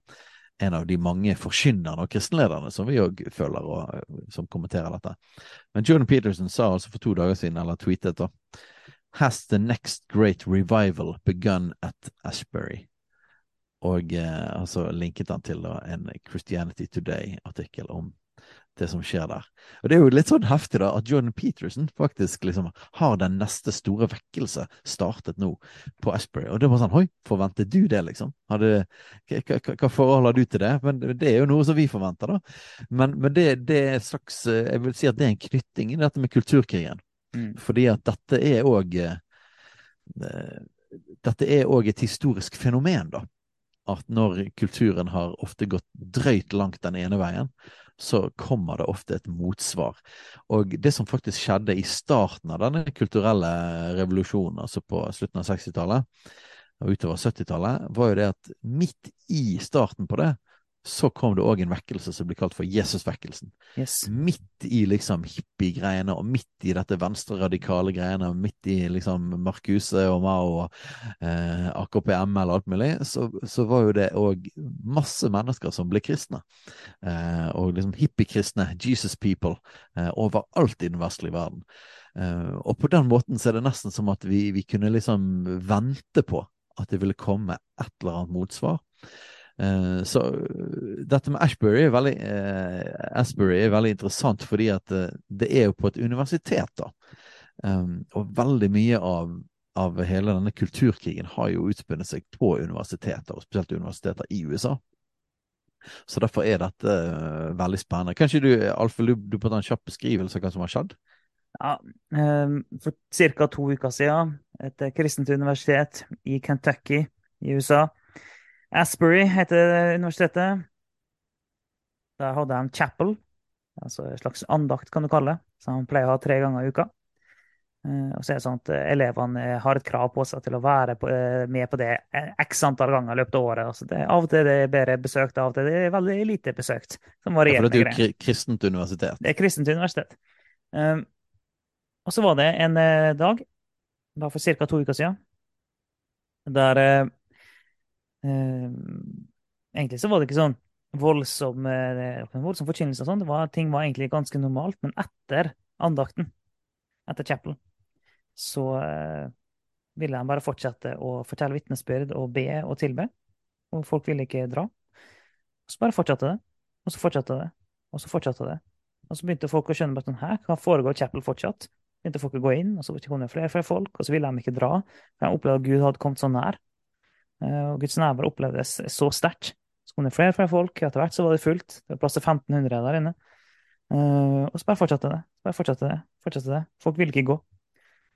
en av de mange forkynnerne og kristenlederne som vi òg følger, og som kommenterer dette. Men Jordan Peterson sa altså for to dager siden, eller tweetet, da Has the next great revival begun at Ashbury? Og eh, altså linket han til da, en Christianity Today-artikkel om det som skjer der. Og Det er jo litt sånn heftig da, at Jordan Peterson faktisk liksom har den neste store vekkelse startet nå på Asbury. Og det var sånn Oi, forventet du det, liksom? Hadde, hva, forhold har du til det? Men det er jo noe som vi forventer, da. Men, men det, det, er slags Jeg vil si at det er en knytting i dette med kulturkrigen. Mm. Fordi at dette er òg eh, Dette er òg et historisk fenomen, da at når kulturen har ofte gått drøyt langt den ene veien, så kommer det ofte et motsvar. Og det som faktisk skjedde i starten av denne kulturelle revolusjonen, altså på slutten av 60-tallet og utover 70-tallet, var jo det at midt i starten på det, så kom det òg en vekkelse som ble kalt for Jesusvekkelsen. Yes. Midt i liksom hippiegreiene og midt i dette venstreradikale greiene, midt i liksom Marcuse og Mao og eh, AKP-ML og alt mulig, så, så var jo det òg masse mennesker som ble kristne. Eh, og liksom hippiekristne, Jesus people, eh, overalt i den vestlige verden. Eh, og på den måten så er det nesten som at vi, vi kunne liksom vente på at det ville komme et eller annet motsvar. Uh, så dette med Ashbury er, veldig, uh, Ashbury er veldig interessant fordi at uh, det er jo på et universitet, da. Um, og veldig mye av, av, hele denne kulturkrigen har jo utspunnet seg på universiteter, og spesielt universiteter i USA. Så derfor er dette veldig spennende. Kanskje du, Alfa du, du på en kjapp beskrivelse av hva som har skjedd? Ja, um, For ca. to uker siden, et kristent universitet i Kentucky i USA Asbury heter universitetet. Der hadde de chapel, altså en slags andakt, kan du kalle det, som de pleier å ha tre ganger i uka. Eh, og så er det sånn at elevene har et krav på seg til å være eh, med på det x antall ganger i løpet av året. Altså det, av og til det er bedre besøkt, av og til det er veldig lite besøkt. Som varierer. Ja, for det er jo kristent universitet? Det er kristent universitet. Um, og så var det en dag, da for ca. to uker siden, der Eh, egentlig så var det ikke sånn voldsom, eh, voldsom forkynnelse og sånn. Ting var egentlig ganske normalt. Men etter andakten, etter chapel, så eh, ville de bare fortsette å fortelle vitnesbyrd og be og tilbe. Og folk ville ikke dra. Og så bare fortsatte det. Og så fortsatte det. Og så fortsatte det. Og så begynte folk å skjønne bare sånn, her, hva foregår chapel fortsatt? Begynte folk å gå inn, og så kom det flere, flere folk, og så ville de ikke dra. For de opplevde at Gud hadde kommet så nær. Eh, og Guds nærvær opplevdes så sterkt. Så kom det flere og flere folk. Etter hvert så var det fullt. Det var plass til 1500 der inne. Uh, og så bare fortsatte det. Bare fortsatte det. Fortsatte det. Folk ville ikke gå.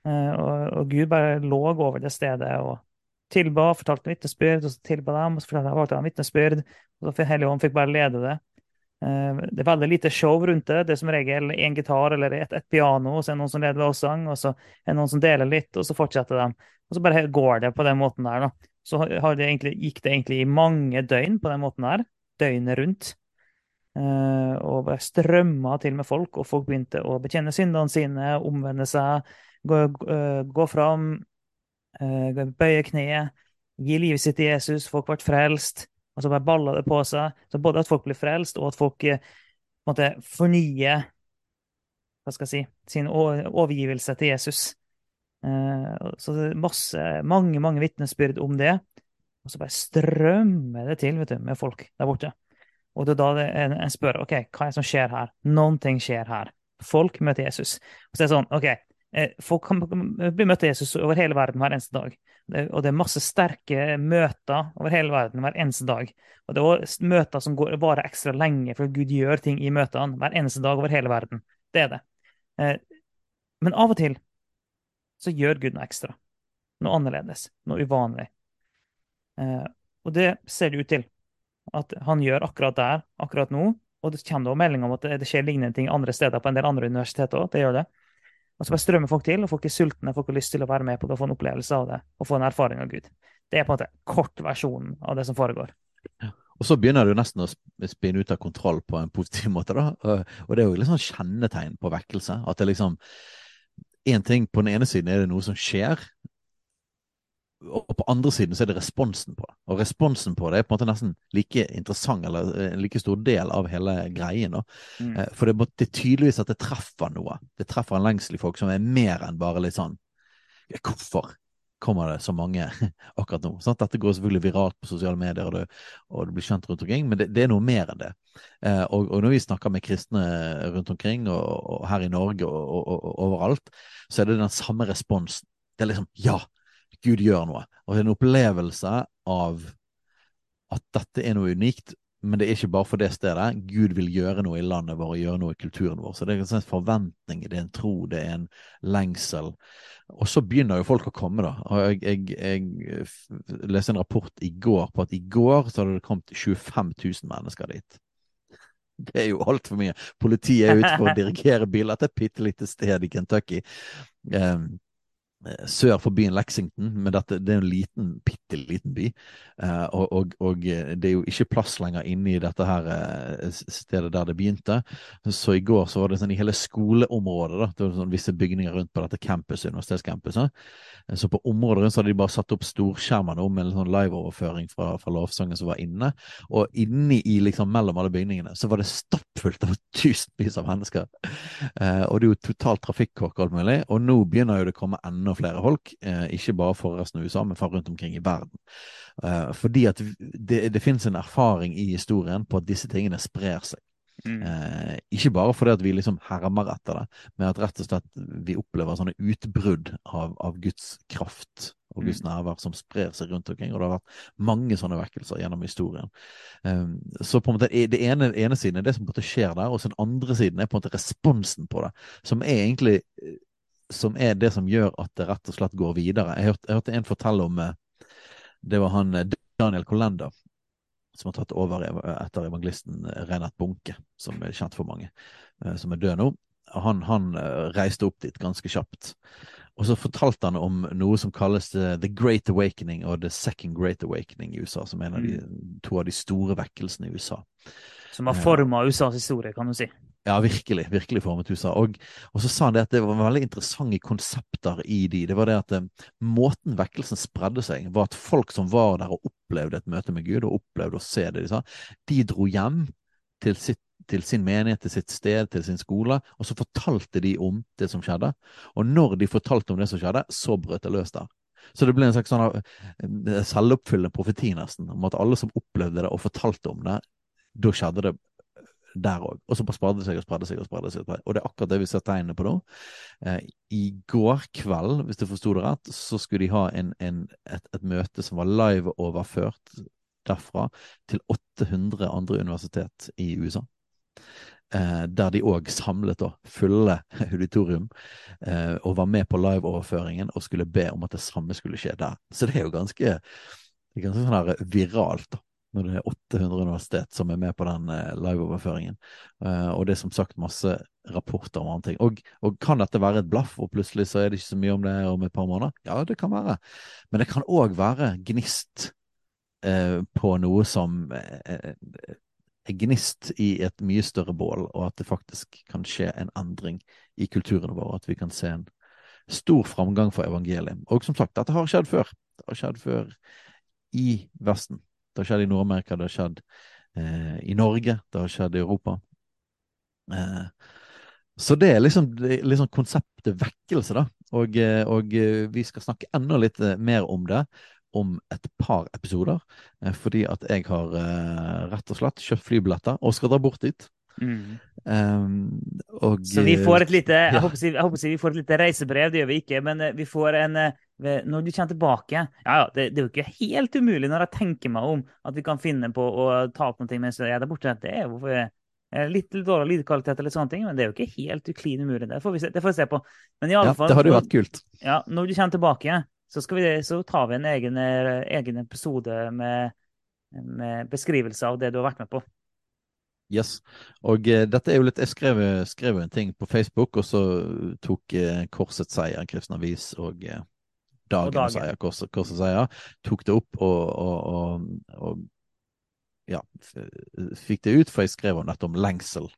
Uh, og, Gud bare lå over det stedet og tilba, fortalte vitnesbyrd, og så tilba dem, og så fortalte de vitnesbyrd. Og så Hellig Ånd fikk bare lede det. Det er veldig lite show rundt det. Det er som regel én gitar eller et, et, piano, og så er det noen som leder lovsang, og så er det noen som deler litt, og så fortsetter de. Og så bare går det på den måten der, da så det egentlig, gikk det egentlig i mange døgn på den måten her. Døgnet rundt. Uh, og strømma til med folk, og folk begynte å bekjenne syndene sine, omvende seg, gå, uh, gå fram, uh, bøye kneet, gi livet sitt til Jesus. Folk ble frelst. Og så bare balla det på seg. Så både at folk blir frelst, og at folk måtte fornye hva skal jeg si, sin overgivelse til Jesus. Eh, så det er masse, mange mange vitnesbyrd om det. Og så bare strømmer det til vet du, med folk der borte. Og det er da det, en spør ok, hva er det som skjer her. Noen ting skjer her. Folk møter Jesus. Og så er det sånn, ok, eh, Folk kan bli møtt av Jesus over hele verden hver eneste dag. Og det er masse sterke møter over hele verden hver eneste dag. Og det er også møter som går, varer ekstra lenge, for Gud gjør ting i møtene hver eneste dag over hele verden. Det er det. Eh, men av og til så gjør Gud noe ekstra. Noe annerledes. Noe uvanlig. Eh, og det ser det ut til at han gjør akkurat der, akkurat nå. Og det kommer da melding om at det skjer lignende ting andre steder på en del andre universiteter òg. Det gjør det. Og så bare strømmer folk til, og folk er sultne, folk har lyst til å være med på det og få en opplevelse av det. Og få en erfaring av Gud. Det er på en måte kort versjonen av det som foregår. Og så begynner jo nesten å spinne ut av kontroll på en positiv måte, da. Og det er jo litt sånn kjennetegn på vekkelse. At det liksom Én ting, på den ene siden er det noe som skjer, og på andre siden så er det responsen på det. Og responsen på det er på en måte nesten like interessant, eller en like stor del av hele greien. Mm. For det, det, er tydeligvis at det treffer noe. Det treffer en lengsel i folk som er mer enn bare litt sånn Hvorfor kommer det så mange akkurat nå? Sant? Dette går selvfølgelig viralt på sosiale medier, og det, og det blir kjent rundt omkring, men det, det, er noe mer enn det. Eh, og, og, når vi snakker med kristne rundt omkring, og, og her i Norge og overalt, så er det den samme responsen. Det er liksom Ja! Gud gjør noe. Og det er en opplevelse av at dette er noe unikt, men det er ikke bare for det stedet. Gud vil gjøre noe i landet vårt gjøre noe i kulturen vår. Så det er en forventning, det er en tro, det er en lengsel. Og så begynner jo folk å komme, da. Og jeg, jeg, jeg leste en rapport i går på at i går så hadde det kommet 25 000 mennesker dit. Det er jo altfor mye. Politiet er ute for å dirigere biler til et bitte lite sted i Kentucky. Um, sør for byen Lexington, men dette, det er en liten, bitte liten by. Uh, og, og, og, eh, det er jo ikke plass lenger inne i dette her stedet der det begynte. Så i går så var det sånn i hele skoleområdet, da, det var sånn visse bygninger rundt på dette campuset, universitetscampuset. Så på området rundt så hadde de bare satt opp storskjermer nå med en sånn liveoverføring fra, fra lovsangen som var inne. Og inni i liksom mellom alle bygningene så var det stappfullt av tusenvis av mennesker. og det er jo totalt trafikkork og alt mulig. Og nå begynner jo det å komme enda enda flere folk, eh, ikke bare for resten av USA, men for rundt omkring i verden. Eh, fordi at det, det finnes en erfaring i historien på at disse tingene sprer seg. Mm. Eh, ikke bare fordi at vi liksom hermer etter det, men at rett og slett vi opplever sånne utbrudd av, av Guds kraft og Guds mm. nærvær som sprer seg rundt omkring. Og det har vært mange sånne vekkelser gjennom historien. Eh, så på en måte det ene, ene siden er det som på en måte skjer der, og så den andre siden er på en måte responsen på det. Som er egentlig som er det som gjør at det rett og slett går videre. Jeg hørte, jeg hørte en fortelle om eh, Det var han eh, Daniel Kolender som har tatt over etter evangelisten Renat Reinert Bunke, som er kjent for mange, som er død nå. Han, han reiste opp dit ganske kjapt. Og så fortalte han om noe som kalles The Great Awakening og The Second Great Awakening i USA, som er en av de, mm. to av de store vekkelsene i USA. Som har forma USAs historie, kan du si. Ja, virkelig. Virkelig formet USA. Og, og, så sa han det at det var veldig interessante konsepter i de. Det var det at um, måten vekkelsen spredde seg, var at folk som var der og opplevde et møte med Gud, og opplevde å se det de sa, de dro hjem til, sitt, til sin menighet, til sitt sted, til sin skole, og så fortalte de om det som skjedde. Og når de fortalte om det som skjedde, så brøt det løs der. Så det ble en slags sånn uh, selvoppfyllende profeti, nesten, om at alle som opplevde det og fortalte om det, da skjedde det der òg. Og så bare spredde seg og spredde seg og spredde seg. Og det er akkurat det vi ser tegnene på nå. Eh, I går kveld, hvis du forsto det rett, så skulle de ha en, en, et, et, møte som var live-overført derfra til 800 andre universitet i USA. Eh, der de òg samlet da, fulle auditorium eh, og var med på live-overføringen og skulle be om at det samme skulle skje der. Så det er jo ganske, det ganske sånn her viralt. da når det er 800 universitet som er med på den uh, liveoverføringen. Uh, og det er som sagt masse rapporter om andre ting. Og, og, kan dette være et blaff, og plutselig så er det ikke så mye om det om et par måneder? Ja, det kan være. Men det kan òg være gnist uh, på noe som er gnist i et mye større bål, og at det faktisk kan skje en endring i kulturene våre. At vi kan se en stor framgang for evangeliet. Og som sagt, dette har skjedd før. Det har skjedd før i Vesten. Det har skjedd i Nord-Amerika, det har skjedd eh, i Norge, det har skjedd i Europa. Eh, så det er liksom, liksom konseptet vekkelse, da. Og, eh, og, eh, vi skal snakke enda litt eh, mer om det om et par episoder. Fordi at jeg har rett og slett kjøpt flybilletter og skal dra bort dit. Mm. Um, og, så vi får et lite jeg, håper, jeg håper vi får et lite reisebrev, det gjør vi ikke, men vi får en når du kommer tilbake Ja, ja, det, det, er jo ikke helt umulig når jeg tenker meg om at vi kan finne på å ta opp noe mens jeg er der borte. Det er jo litt dårlig lydkvalitet eller sånne ting, men det er jo ikke helt klin umulig. Det får vi se, det får vi se på. Men i alle ja, fall, det hadde jo vært kult. Ja, når du kommer tilbake, så, vi, så tar vi en egen, egen episode med, med beskrivelse av det du har vært med på. Yes. Og uh, dette er jo litt Jeg skrev, skrev, en ting på Facebook, og så tok uh, Korsets seier, Kristen Avis og uh, Dagen, dagen. seier, Kors, og seier, tok det opp og, og, og, og ja, fikk det ut, for jeg skrev om dette om lengsel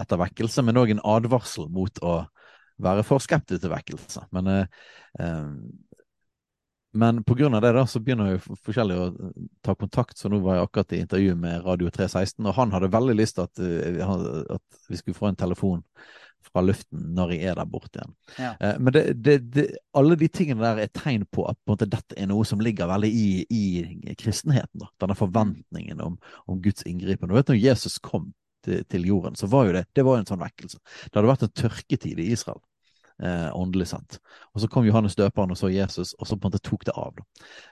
etter vekkelse, men òg en advarsel mot å være for skeptisk til vekkelse. Men men av det da, så begynner jo forskjellige å ta kontakt. Så nå var jeg akkurat i intervju med Radio 316, og han hadde veldig lyst til at, eh, at, vi skulle få en telefon fra luften når jeg er der borte igjen. Ja. Eh, men det, det, det, alle de tingene der er tegn på at på måte, dette er noe som ligger veldig i, i kristenheten. Da. Denne forventningen om, om Guds inngripen. Du vet når Jesus kom til, til, jorden, så var jo det det var en sånn vekkelse. Det hadde vært en tørketid i Israel eh, åndelig sett. Og så kom Johannes døperen og så Jesus, og så på en måte tok det av.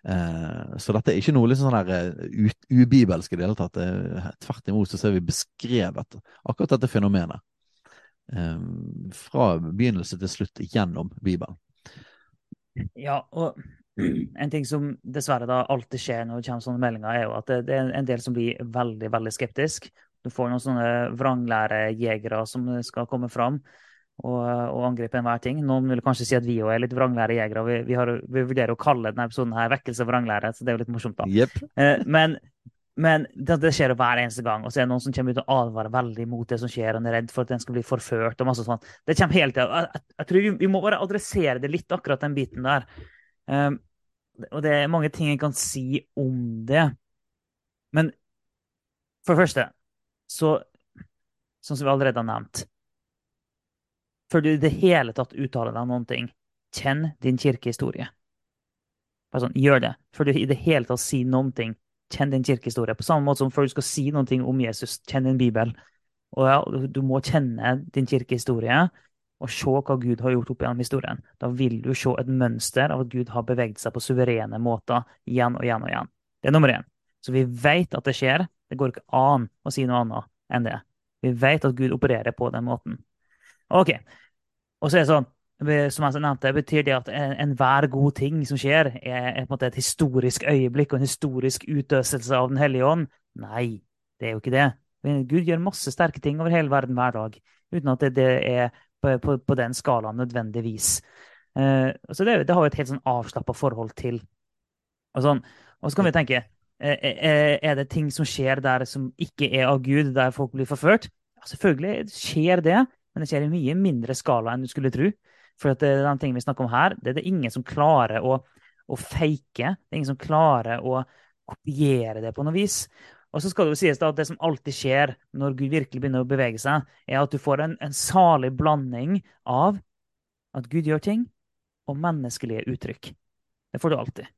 Eh, så dette er ikke noe liksom sånn der uh, ubibelsk i det hele tatt. Eh, tvert imot så ser vi beskrevet akkurat dette fenomenet. Eh, fra begynnelse til slutt gjennom Bibelen. Ja, og en ting som dessverre da alltid skjer når det kommer sånne meldinger, er jo at det, er en del som blir veldig veldig skeptisk. Du får noen sånne vranglærejegere som skal komme fram og, og angripe enhver ting. Noen vil kanskje si at vi òg er litt vranglære jegere. Vi, vi, vi, vurderer å kalle denne episoden her 'Vekkelse vranglære', så det er jo litt morsomt, da. Yep. Eh, men, men det, det, skjer jo hver eneste gang. Og så er det noen som kommer ut og advarer veldig mot det som skjer, og er redd for at den skal bli forført. og masse sånt. Det kommer hele tida. Jeg, jeg, tror vi, vi, må bare adressere det litt, akkurat den biten der. Um, og det er mange ting jeg kan si om det. Men for det første, så Sånn som vi allerede har nevnt før du i det hele tatt uttaler deg om noen ting. Kjenn din kirkehistorie. Bare sånn, gjør det. Før du i det hele tatt sier noen ting. Kjenn din kirkehistorie. På samme måte som før du skal si noe om Jesus, kjenn din bibel. Og ja, du må kjenne din kirkehistorie og se hva Gud har gjort opp gjennom historien. Da vil du se et mønster av at Gud har beveget seg på suverene måter igjen og igjen og igjen. Det er nummer én. Så vi vet at det skjer. Det går ikke an å si noe annet enn det. Vi vet at Gud opererer på den måten. OK. Og så er det sånn, som jeg nevnte, betyr det at enhver god ting som skjer, er, er et historisk øyeblikk og en historisk utøselse av Den hellige ånd? Nei, det er jo ikke det. Gud gjør masse sterke ting over hele verden hver dag, uten at det, det er på, på, på, den skalaen nødvendigvis. Eh, så det, det, har jo et helt sånn avslappa forhold til. Og, sånn. og så kan vi tenke er, er det ting som skjer der som ikke er av Gud, der folk blir forført? Ja, selvfølgelig skjer det. Men det skjer i mye mindre skala enn du skulle tro. For at det, den ting vi snakker om her, det er det ingen som klarer å, å fake. Det er ingen som klarer å kopiere det på noe vis. Og så skal det jo sies da at det som alltid skjer når Gud virkelig begynner å bevege seg, er at du får en, en salig blanding av at Gud gjør ting, og menneskelige uttrykk. Det får du alltid.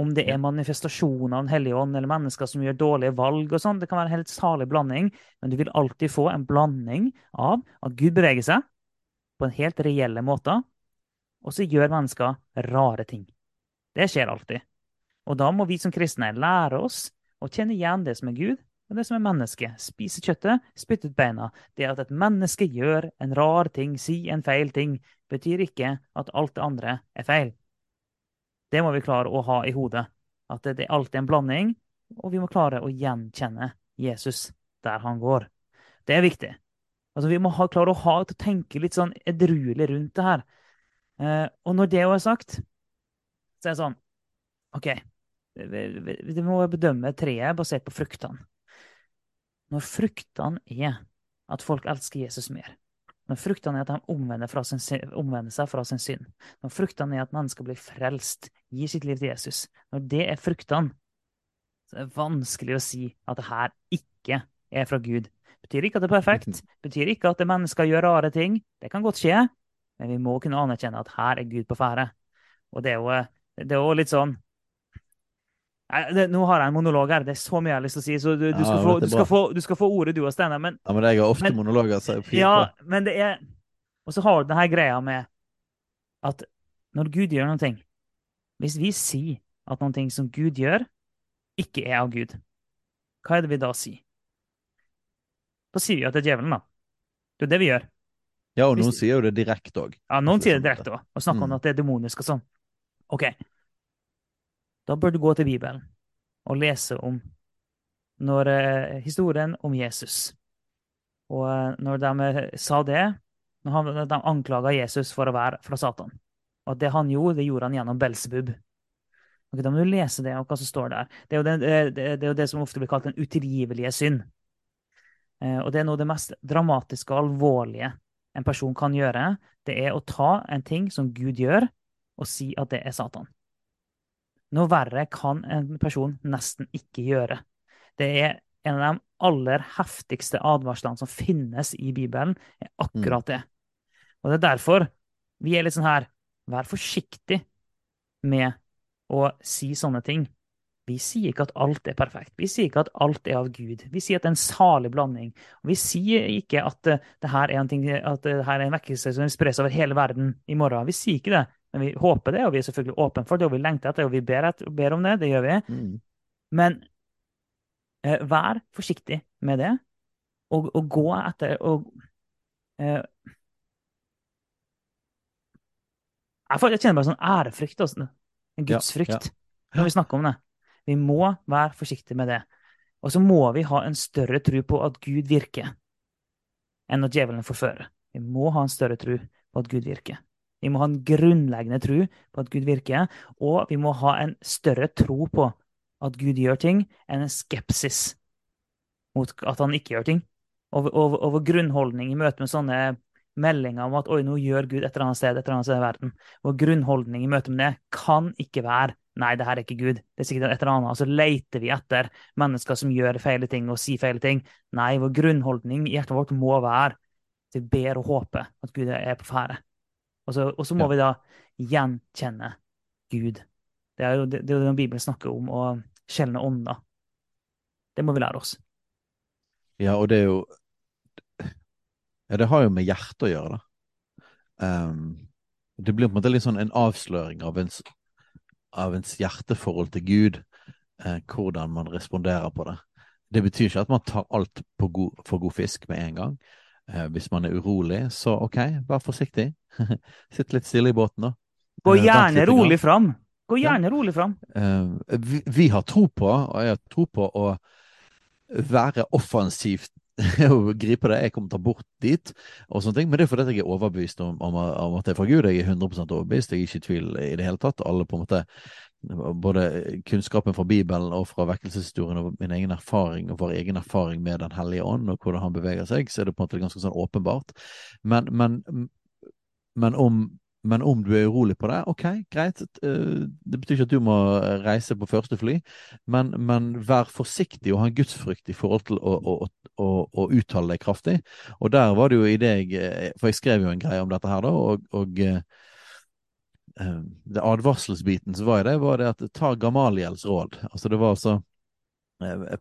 Om det er manifestasjoner av Den hellige ånd eller mennesker som gjør dårlige valg. og sånn, Det kan være en helt salig blanding, men du vil alltid få en blanding av at Gud beveger seg på en helt reelle måte, og så gjør mennesker rare ting. Det skjer alltid. Og da må vi som kristne lære oss å kjenne igjen det som er Gud, og det som er menneske. Spise kjøttet, spytte ut beina. Det at et menneske gjør en rar ting, si en feil ting, betyr ikke at alt det andre er feil. Det må vi klare å ha i hodet. At det, det er alltid en blanding, og vi må klare å gjenkjenne Jesus der han går. Det er viktig. Altså, vi må ha, klare å ha, tenke litt sånn edruelig rundt det her. Eh, og når det er sagt, så er det sånn OK, vi, vi, vi må bedømme treet basert på fruktene. Når fruktene er at folk elsker Jesus mer, når fruktene er at de omvender, sin, omvender, seg fra sin synd. Når fruktene er at mennesker blir frelst, gir sitt liv til Jesus. Når det er fruktene, så er det vanskelig å si at det her ikke er fra Gud. Betyr ikke at det er perfekt. Betyr ikke at det mennesker gjør rare ting. Det kan godt skje, men vi må kunne anerkjenne at her er Gud på ferde. Og det er jo, det er jo litt sånn det, nå har jeg en monolog her. Det er så mye jeg har lyst til å si. Så du, du, skal, få, du skal, få, du skal, få, ordet, du og Steinar. Men, ja, men jeg har ofte men, monologer. Så ja, men det er Og så har du denne greia med at når Gud gjør noe, Hvis vi sier at noe som Gud gjør, ikke er av Gud, hva er det vi da sier? Da sier vi at det er djevelen, da. Det er det vi gjør. Ja, og Hvis- noen sier jo det direkte òg. Ja, Noen er sier det sånn direkte òg, og snakker om Mm. at det er demonisk og sånn. OK. Da bør du gå til Bibelen og lese om når, eh, historien om Jesus. Og eh, når de eh, sa det, når han, de anklaga Jesus for å være fra Satan, og at det han gjorde, det gjorde han gjennom Belsebub. Ok, da må du lese det, og hva som står der. Det er det, det, det, er jo det som ofte blir kalt den utilgivelige synd. Eh, og det er noe av det mest dramatiske og alvorlige en person kan gjøre. Det er å ta en ting som Gud gjør, og si at det er Satan. Noe verre kan en person nesten ikke gjøre. Det er en av de aller heftigste advarslene som finnes i Bibelen, er akkurat det. Og det er derfor vi er litt sånn her Vær forsiktig med å si sånne ting. Vi sier ikke at alt er perfekt. Vi sier ikke at alt er av Gud. Vi sier at det er en salig blanding. Vi sier ikke at eh, det her er en, ting, at det her er en vekkelse som spres over hele verden i morgen. Vi sier ikke det, men vi håper det, og vi er selvfølgelig åpne for det, og vi lengter etter det, og vi ber, etter, ber om det. Det gjør vi. Mm. Men eh, vær forsiktig med det, og, og gå etter og eh, jeg, kjenner bare sånn ærefrykt, også, en Ja, ja. når vi snakker om det. Vi må være forsiktige med det. Og så må vi ha en større tro på at Gud virker, enn at djevelen forfører. Vi må ha en større tro på at Gud virker. Vi må ha en grunnleggende tro på at Gud virker, og vi må ha en større tro på at Gud gjør ting, enn en skepsis mot at han ikke gjør ting. Og, og, og vår grunnholdning i møte med sånne meldinger om at oi, nå gjør Gud et eller annet sted, et eller annet sted i verden. Vår grunnholdning i møte med det kan ikke være nei, det her er ikke Gud, det er sikkert et eller annet. Og så leter vi etter mennesker som gjør feile ting og sier feile ting. Nei, vår grunnholdning i hjertet vårt må være at vi ber og håper at Gud er på ferde. Og og så må Ja. vi da gjenkjenne Gud. Det er jo det, det, er det Bibelen snakker om, å skjelne ånder. Det må vi lære oss. Ja, og det er jo Ja, det har jo med hjertet å gjøre, da. Um, det blir på en måte litt sånn en avsløring av ens, av ens hjerteforhold til Gud, eh, hvordan man responderer på det. Det betyr ikke at man tar alt på god, for god fisk med en gang. Eh, hvis man er urolig, så ok, vær forsiktig. Sitt litt stille i båten, da. Gå Eh, gjerne rolig fram. Gå Ja. gjerne rolig fram. Eh, vi, vi har tro på, og jeg har tro på å være offensivt og gripe det. Jeg kommer til å ta bort dit, og sånne ting. Men det er fordi jeg er overbevist om, om, om at det er fra Gud. Jeg er 100 overbevist. Jeg er ikke i tvil i det hele tatt. Alle på en måte både kunnskapen fra Bibelen og fra vekkelseshistorien og min egen erfaring og vår egen erfaring med Den hellige ånd og hvordan han beveger seg, så er det på en måte ganske sånn åpenbart. Men, men, men om men om du er urolig på det, ok, greit. eh, Det betyr ikke at du må reise på første fly, men, men vær forsiktig og ha en gudsfrykt i forhold til å, å, å, å uttale deg kraftig. Og der var det jo i det jeg eh, For jeg skrev jo en greie om dette her, da, og, og eh, det advarselsbiten som var i det, var det at ta Gamaliels råd. Altså det var altså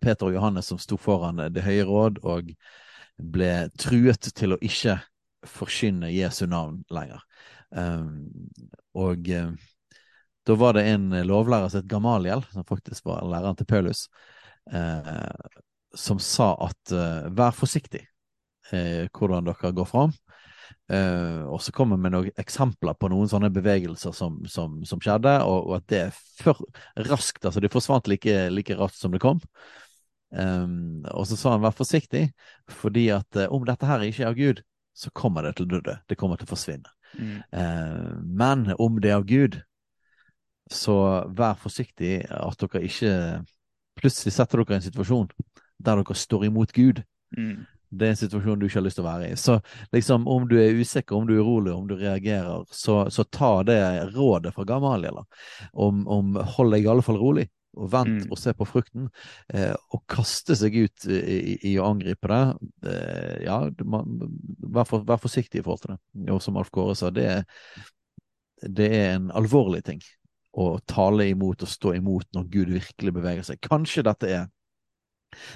Peter og Johannes som sto foran Det høye råd og ble truet til å ikke forkynne Jesu navn lenger. Um, og uh, da var det en lovlærer som het Gamaliel, som faktisk var læreren til Paulus, eh, som sa at eh, vær forsiktig hvordan dere går fram. og så kom vi med noen eksempler på noen sånne bevegelser som, som, som skjedde, og, og, at det er for raskt, altså det forsvant like, like raskt som det kom. Um, og så sa han vær forsiktig, fordi at om dette her ikke er av Gud, så kommer det til å dø. Det kommer til å forsvinne. Mm. Eh, men om det er av Gud, så vær forsiktig at dere ikke plutselig setter dere i en situasjon der dere står imot Gud. Mm. Det er en situasjon du ikke har lyst til å være i. Så liksom, om du er usikker, om du er urolig, om du reagerer, så, så ta det rådet fra Gamaliel om, om hold deg i alle fall rolig. Og vent Mm. og se på frukten, eh, og kaste seg ut i, i, å angripe det. Eh, ja, man, vær, for, vær forsiktig i forhold til det. Og som Alf Kåre sa, det er, det er en alvorlig ting å tale imot og stå imot når Gud virkelig beveger seg. Kanskje dette er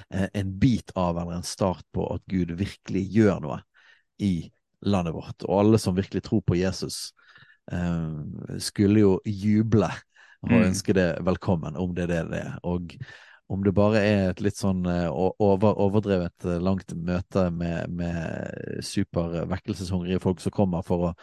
eh, en bit av eller en start på at Gud virkelig gjør noe i landet vårt. Og alle som virkelig tror på Jesus, eh, skulle jo juble og Mm. ønske det velkommen, om det er det det er. Og om det bare er et litt sånn eh, over, overdrevet eh, langt møte med, med supervekkelseshungrige folk som kommer for å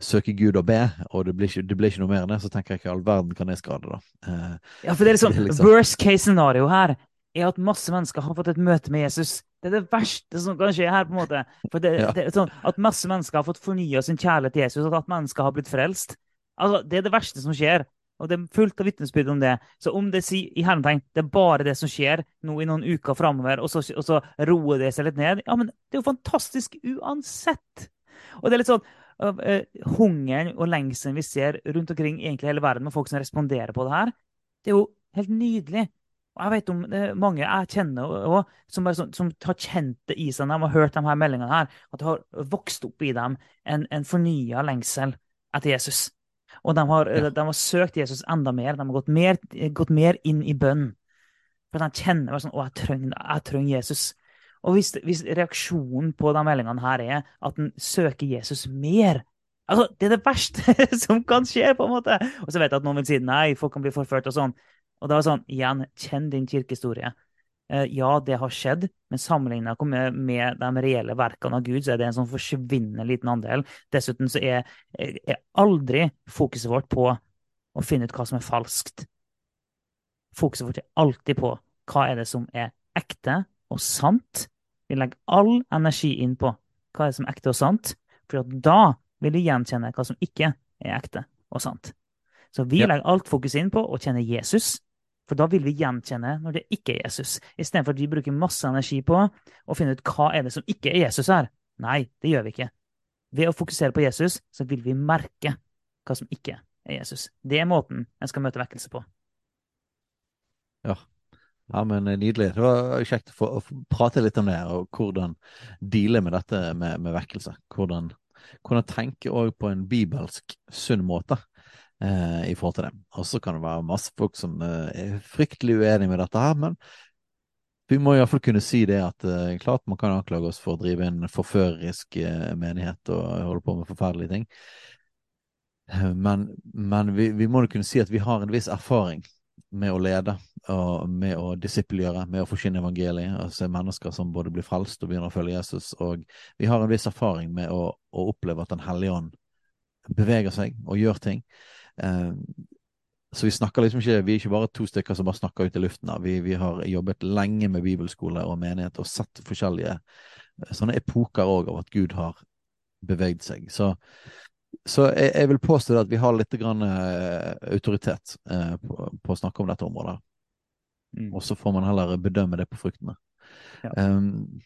søke Gud og be, og det blir ikke, det blir ikke noe mer enn det, så tenker jeg ikke all verden kan jeg skade, da. Eh, Ja, for det er liksom, Det er liksom- Worst case scenario her er at masse mennesker har fått et møte med Jesus. Det er det verste som kan skje her. på en måte. For det, Ja. det er sånn At masse mennesker har fått fornya sin kjærlighet til Jesus, og at mennesker har blitt frelst. Altså, Det er det verste som skjer. Og det er fullt av vitnesbyrd om det. Så om det sier i hermetegn det er bare det som skjer nå i noen uker framover, og, og så roer det seg litt ned, ja, men det er jo fantastisk uansett. Og det er litt sånn uh, Hungeren og lengselen vi ser rundt omkring egentlig hele verden med folk som responderer på det her, det er jo helt nydelig. Og jeg vet om er mange jeg kjenner også, som, bare sånn, som har kjent det i seg når de har hørt de her meldingene her, at det har vokst opp i dem en, en fornya lengsel etter Jesus. Og de har, Ja. de har søkt Jesus enda mer. De har gått mer, gått mer inn i bønn. For de kjenner bare sånn Å, jeg trenger, jeg trenger Jesus. Og hvis, hvis reaksjonen på de meldingene her er at en søker Jesus mer altså, Det er det verste som kan skje, på en måte. Og så vet jeg at noen vil si nei, folk kan bli forført og sånn. Og da er det sånn, igjen, kjenn din kirkehistorie. Eh, ja, det har skjedd, men sammenligna med, med de reelle verkene av Gud, så er det en sånn forsvinnende liten andel. Dessuten så er, er aldri fokuset vårt på å finne ut hva som er falskt. Fokuset vårt er alltid på hva er det som er ekte og sant. Vi legger all energi inn på hva er det som er ekte og sant, for at da vil vi gjenkjenne hva som ikke er ekte og sant. Så vi Ja. legger alt fokus inn på å kjenne Jesus, for da vil vi gjenkjenne når det ikke er Jesus, istedenfor at vi bruker masse energi på å finne ut hva er det som ikke er Jesus her. Nei, det gjør vi ikke. Ved å fokusere på Jesus, så vil vi merke hva som ikke er Jesus. Det er måten en skal møte vekkelse på. Ja, men eh, nydelig. Det var kjekt å få, prate litt om det, og hvordan deale med dette med, med vekkelse. Hvordan, hvordan tenke òg på en bibelsk sunn måte eh, i forhold til det. Og så kan det være masse folk som eh, er fryktelig uenige med dette her, men vi må iallfall kunne si det at eh, klart man kan anklage oss for å drive en forførerisk eh, menighet og holde på med forferdelige ting. Men, men vi, vi må kunne si at vi har en viss erfaring med å lede og med å disippelgjøre, med å forkynne evangeliet, og se mennesker som både blir frelst og begynner å følge Jesus. Og vi har en viss erfaring med å, å oppleve at Den hellige ånd beveger seg og gjør ting. Eh, så vi snakker liksom ikke, vi er ikke bare to stykker som bare snakker ut i luften. Vi, vi har jobbet lenge med bibelskole og menighet og sett forskjellige eh, sånne epoker òg av at Gud har beveget seg. Så så jeg, jeg vil påstå at vi har litt grann, uh, autoritet uh, på, på å snakke om dette området. Mm. Og så får man heller bedømme det på fruktene. Ja. Um,